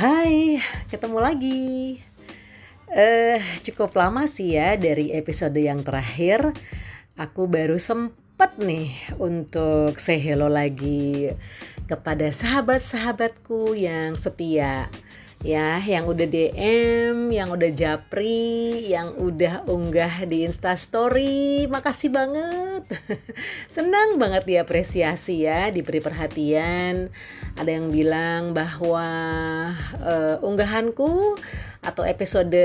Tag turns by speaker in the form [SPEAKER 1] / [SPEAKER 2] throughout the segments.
[SPEAKER 1] Hai, ketemu lagi. Eh, cukup lama sih ya dari episode yang terakhir. Aku baru sempet nih untuk say hello lagi kepada sahabat-sahabatku yang setia ya yang udah DM, yang udah japri, yang udah unggah di Insta Story. Makasih banget. Senang banget diapresiasi ya, diberi perhatian. Ada yang bilang bahwa uh, unggahanku atau episode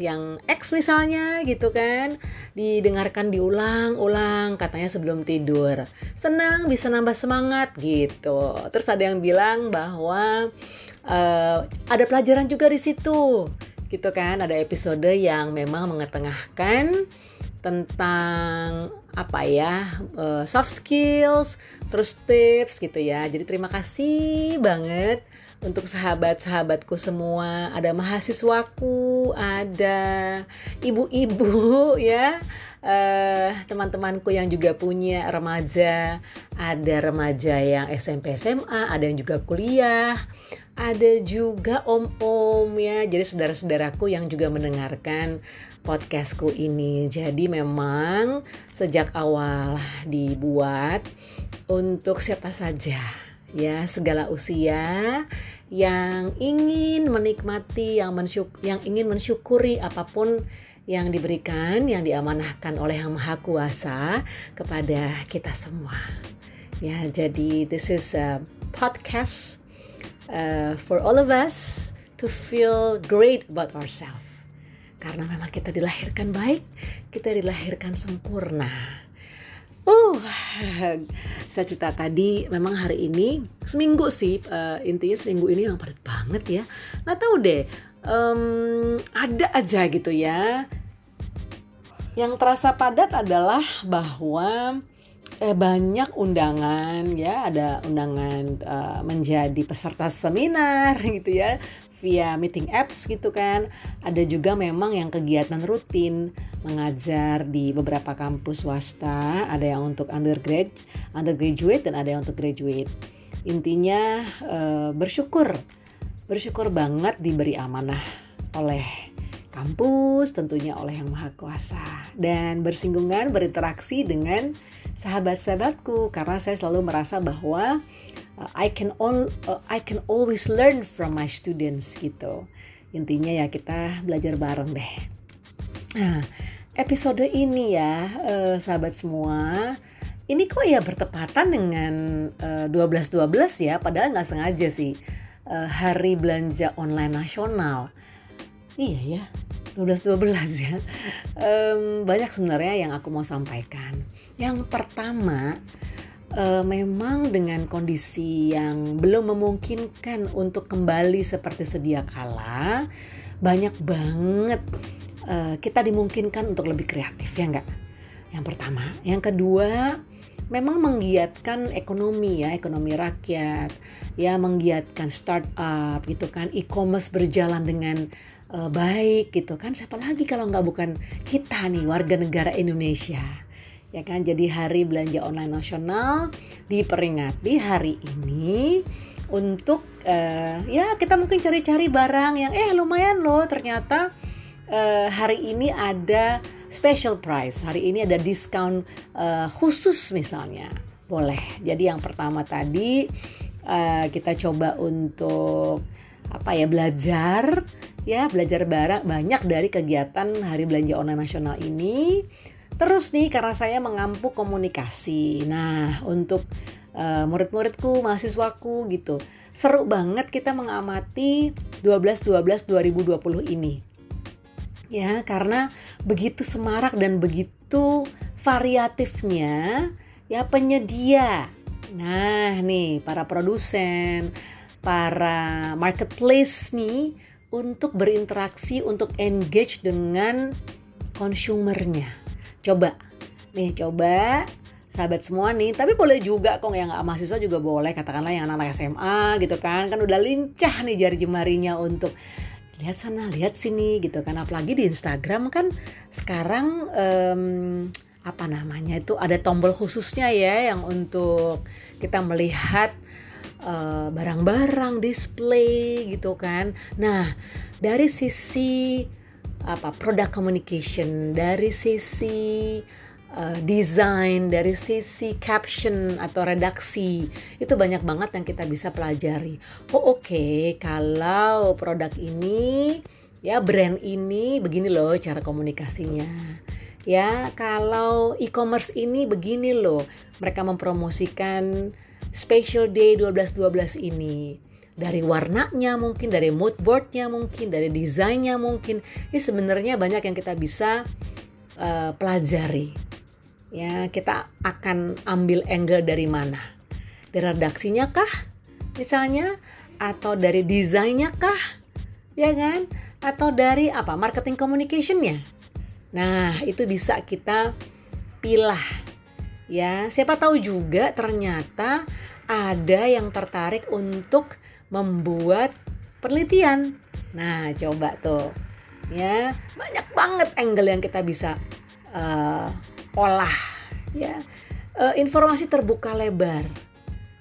[SPEAKER 1] yang X misalnya gitu kan. Didengarkan diulang-ulang katanya sebelum tidur. Senang bisa nambah semangat gitu. Terus ada yang bilang bahwa uh, ada pelajaran juga di situ gitu kan. Ada episode yang memang mengetengahkan tentang apa ya uh, soft skills terus tips gitu ya. Jadi terima kasih banget untuk sahabat-sahabatku semua ada mahasiswaku ada ibu-ibu ya. Uh, teman-temanku yang juga punya remaja ada remaja yang SMP SMA ada yang juga kuliah ada juga om-om ya, jadi saudara-saudaraku yang juga mendengarkan podcastku ini. Jadi memang sejak awal dibuat untuk siapa saja ya, segala usia yang ingin menikmati, yang mensyuk yang ingin mensyukuri apa pun yang diberikan, yang diamanahkan oleh Yang Maha Kuasa kepada kita semua. Ya, jadi this is a podcast uh, for all of us to feel great about ourselves. Karena memang kita dilahirkan baik, kita dilahirkan sempurna. Saya cerita tadi memang hari ini seminggu sih uh, intinya seminggu ini yang padat banget ya. Nggak tahu deh, um, ada aja gitu ya. Yang terasa padat adalah bahwa eh, banyak undangan ya ada undangan uh, menjadi peserta seminar gitu ya via meeting apps gitu kan. Ada juga memang yang kegiatan rutin mengajar di beberapa kampus swasta. Ada yang untuk undergrad undergraduate dan ada yang untuk graduate. Intinya uh, bersyukur. Bersyukur banget diberi amanah oleh kampus tentunya oleh yang maha kuasa dan bersinggungan berinteraksi dengan sahabat-sahabatku karena saya selalu merasa bahwa uh, I can all uh, I can always learn from my students gitu. Intinya ya kita belajar bareng deh. Nah, episode ini ya uh, sahabat semua ini kok ya bertepatan dengan uh, 12 12 ya padahal nggak sengaja sih uh, hari belanja online nasional. Iya ya, 12-12 ya. Um, banyak sebenarnya yang aku mau sampaikan. Yang pertama, uh, memang dengan kondisi yang belum memungkinkan untuk kembali seperti sedia kala, banyak banget uh, kita dimungkinkan untuk lebih kreatif ya enggak? Yang pertama, yang kedua, memang menggiatkan ekonomi ya, ekonomi rakyat, ya menggiatkan startup gitu kan, e-commerce berjalan dengan uh, baik gitu kan. Siapa lagi kalau nggak bukan kita nih warga negara Indonesia? Ya kan? Jadi hari belanja online nasional diperingati hari ini untuk uh, ya kita mungkin cari-cari barang yang eh lumayan loh ternyata uh, hari ini ada special price hari ini ada diskon uh, khusus misalnya boleh jadi yang pertama tadi uh, kita coba untuk apa ya belajar ya belajar barang banyak dari kegiatan hari belanja online nasional ini Terus nih karena saya mengampu komunikasi. Nah, untuk uh, murid-muridku, mahasiswaku gitu. Seru banget kita mengamati 12-12 2020 ini. Ya, karena begitu semarak dan begitu variatifnya ya penyedia. Nah, nih para produsen, para marketplace nih untuk berinteraksi, untuk engage dengan konsumernya coba. Nih coba sahabat semua nih. Tapi boleh juga kok yang nggak mahasiswa juga boleh. Katakanlah yang anak-anak SMA gitu kan. Kan udah lincah nih jari jemarinya untuk lihat sana lihat sini gitu kan. Apalagi di Instagram kan sekarang um, apa namanya itu ada tombol khususnya ya yang untuk kita melihat eh, barang-barang display gitu kan. Nah dari sisi apa product communication dari sisi uh, desain dari sisi caption atau redaksi itu banyak banget yang kita bisa pelajari. Oh oke okay, kalau produk ini ya brand ini begini loh cara komunikasinya. Ya kalau e-commerce ini begini loh mereka mempromosikan special day 12-12 ini. Dari warnanya mungkin dari mood boardnya mungkin dari desainnya mungkin. Ini sebenarnya banyak yang kita bisa uh, pelajari ya kita akan ambil angle dari mana? Dari redaksinya kah misalnya? Atau dari desainnya kah? Ya kan? Atau dari apa marketing communicationnya? Nah itu bisa kita pilah. Ya siapa tahu juga ternyata ada yang tertarik untuk membuat penelitian. Nah, coba tuh. Ya, banyak banget angle yang kita bisa uh, olah ya. Uh, informasi terbuka lebar.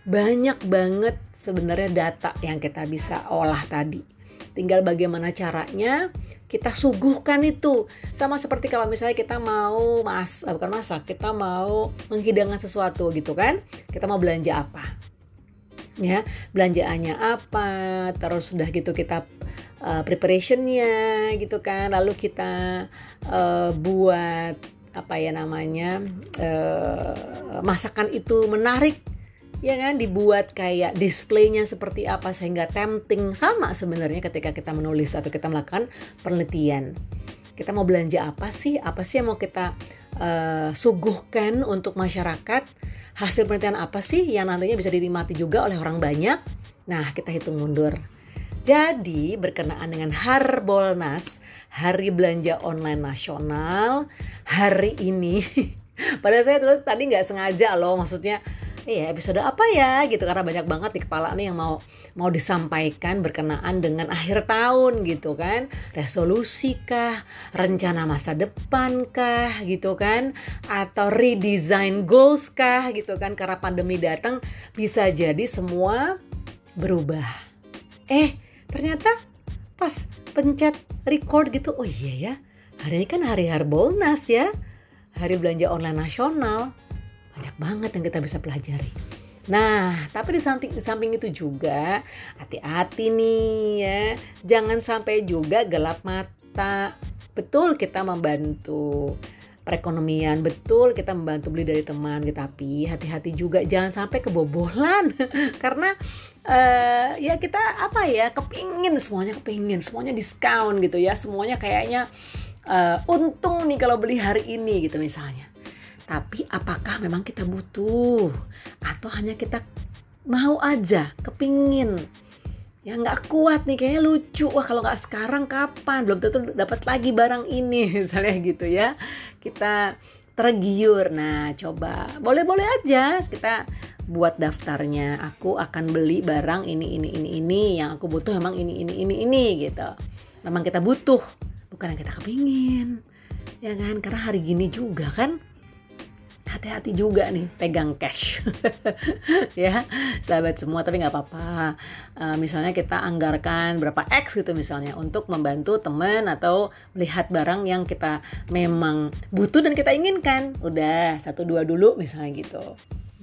[SPEAKER 1] Banyak banget sebenarnya data yang kita bisa olah tadi. Tinggal bagaimana caranya kita suguhkan itu sama seperti kalau misalnya kita mau mas eh, bukan masak kita mau menghidangkan sesuatu gitu kan kita mau belanja apa ya belanjaannya apa terus sudah gitu kita uh, preparationnya gitu kan lalu kita uh, buat apa ya namanya uh, masakan itu menarik ya kan dibuat kayak displaynya seperti apa sehingga tempting sama sebenarnya ketika kita menulis atau kita melakukan penelitian kita mau belanja apa sih apa sih yang mau kita uh, suguhkan untuk masyarakat hasil penelitian apa sih yang nantinya bisa dinikmati juga oleh orang banyak? Nah, kita hitung mundur. Jadi, berkenaan dengan Harbolnas, Hari Belanja Online Nasional, hari ini, pada saya terus tadi nggak sengaja loh, maksudnya iya episode apa ya? gitu karena banyak banget di kepala nih yang mau mau disampaikan berkenaan dengan akhir tahun gitu kan. Resolusi kah? Rencana masa depan kah? gitu kan. Atau redesign goals kah? gitu kan. Karena pandemi datang bisa jadi semua berubah. Eh ternyata pas pencet record gitu oh iya ya hari ini kan hari Harbolnas ya hari belanja online nasional banyak banget yang kita bisa pelajari. Nah, tapi di samping, di samping itu juga hati-hati nih ya. Jangan sampai juga gelap mata. Betul kita membantu perekonomian, betul kita membantu beli dari teman, tapi hati-hati juga jangan sampai kebobolan. Karena uh, ya kita apa ya, kepingin semuanya kepingin, semuanya diskon gitu ya. Semuanya kayaknya uh, untung nih kalau beli hari ini gitu misalnya. Tapi apakah memang kita butuh atau hanya kita mau aja, kepingin? Ya nggak kuat nih, kayaknya lucu. Wah kalau nggak sekarang kapan? Belum tentu dapat lagi barang ini, misalnya gitu ya. Kita tergiur. Nah coba, boleh-boleh aja kita buat daftarnya. Aku akan beli barang ini, ini, ini, ini. Yang aku butuh memang ini, ini, ini, ini gitu. Memang kita butuh, bukan yang kita kepingin. Ya kan, karena hari gini juga kan hati-hati juga nih pegang cash. Ya sahabat semua tapi nggak apa-apa. Uh, misalnya kita anggarkan berapa X gitu misalnya untuk membantu teman atau melihat barang yang kita memang butuh dan kita inginkan. Udah satu dua dulu misalnya gitu.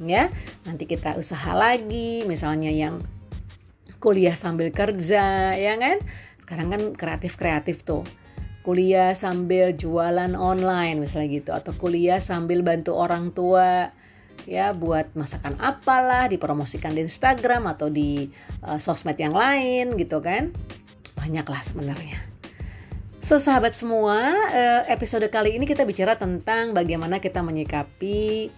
[SPEAKER 1] Ya nanti kita usaha lagi misalnya yang kuliah sambil kerja ya kan? Sekarang kan kreatif kreatif tuh kuliah sambil jualan online misalnya gitu. Atau kuliah sambil bantu orang tua ya buat masakan apalah dipromosikan di Instagram atau di uh, sosmed yang lain gitu kan. Banyak lah sebenarnya. So sahabat semua, uh, episode kali ini kita bicara tentang bagaimana kita menyikapi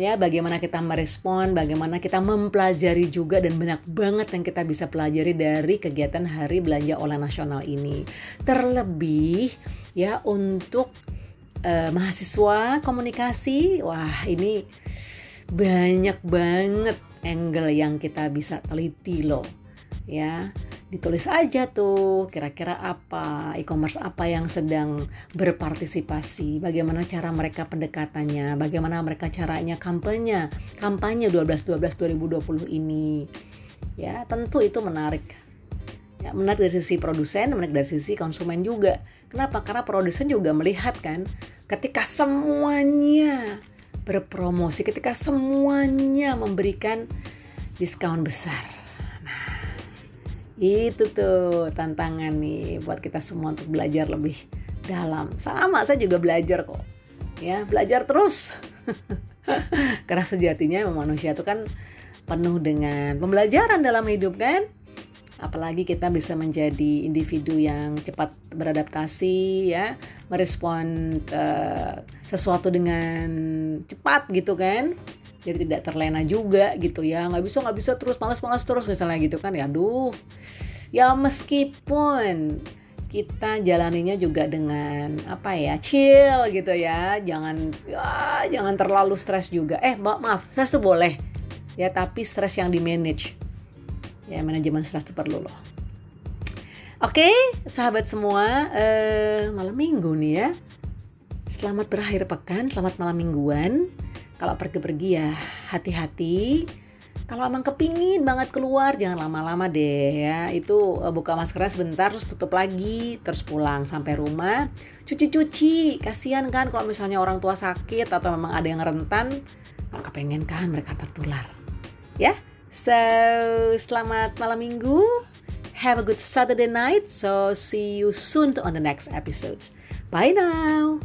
[SPEAKER 1] ya bagaimana kita merespon, bagaimana kita mempelajari juga dan banyak banget yang kita bisa pelajari dari kegiatan Hari Belanja Online Nasional ini. Terlebih ya untuk uh, mahasiswa komunikasi, wah ini banyak banget angle yang kita bisa teliti loh. Ya, ditulis aja tuh kira-kira apa e-commerce apa yang sedang berpartisipasi bagaimana cara mereka pendekatannya bagaimana mereka caranya kampanye kampanye 12 12 2020 ini. Ya tentu itu menarik. Ya, menarik dari sisi produsen menarik dari sisi konsumen juga. Kenapa? Karena produsen juga melihat kan ketika semuanya berpromosi ketika semuanya memberikan diskon besar itu tuh tantangan nih buat kita semua untuk belajar lebih dalam. Sama saya juga belajar kok. Ya belajar terus. Karena sejatinya memang manusia itu kan penuh dengan pembelajaran dalam hidup kan? Apalagi kita bisa menjadi individu yang cepat beradaptasi ya. Merespon uh, sesuatu dengan cepat gitu kan jadi tidak terlena juga gitu ya. Nggak bisa nggak bisa terus malas-malas terus misalnya gitu kan. Ya aduh. Ya meskipun kita jalaninya juga dengan apa ya chill gitu ya. Jangan ya, jangan terlalu stres juga. Eh maaf stres tuh boleh. Ya tapi stres yang di manage ya manajemen stres itu perlu loh. Oke sahabat semua eh, malam minggu nih ya. Selamat berakhir pekan selamat malam mingguan kalau pergi-pergi ya hati-hati. Kalau emang kepingin banget keluar jangan lama-lama deh ya. Itu uh, buka maskernya sebentar terus tutup lagi terus pulang sampai rumah. Cuci-cuci kasihan kan kalau misalnya orang tua sakit atau memang ada yang rentan. Nggak kepengen kan mereka tertular. Ya so selamat malam minggu. Have a good Saturday night. So see you soon on the next episode bye now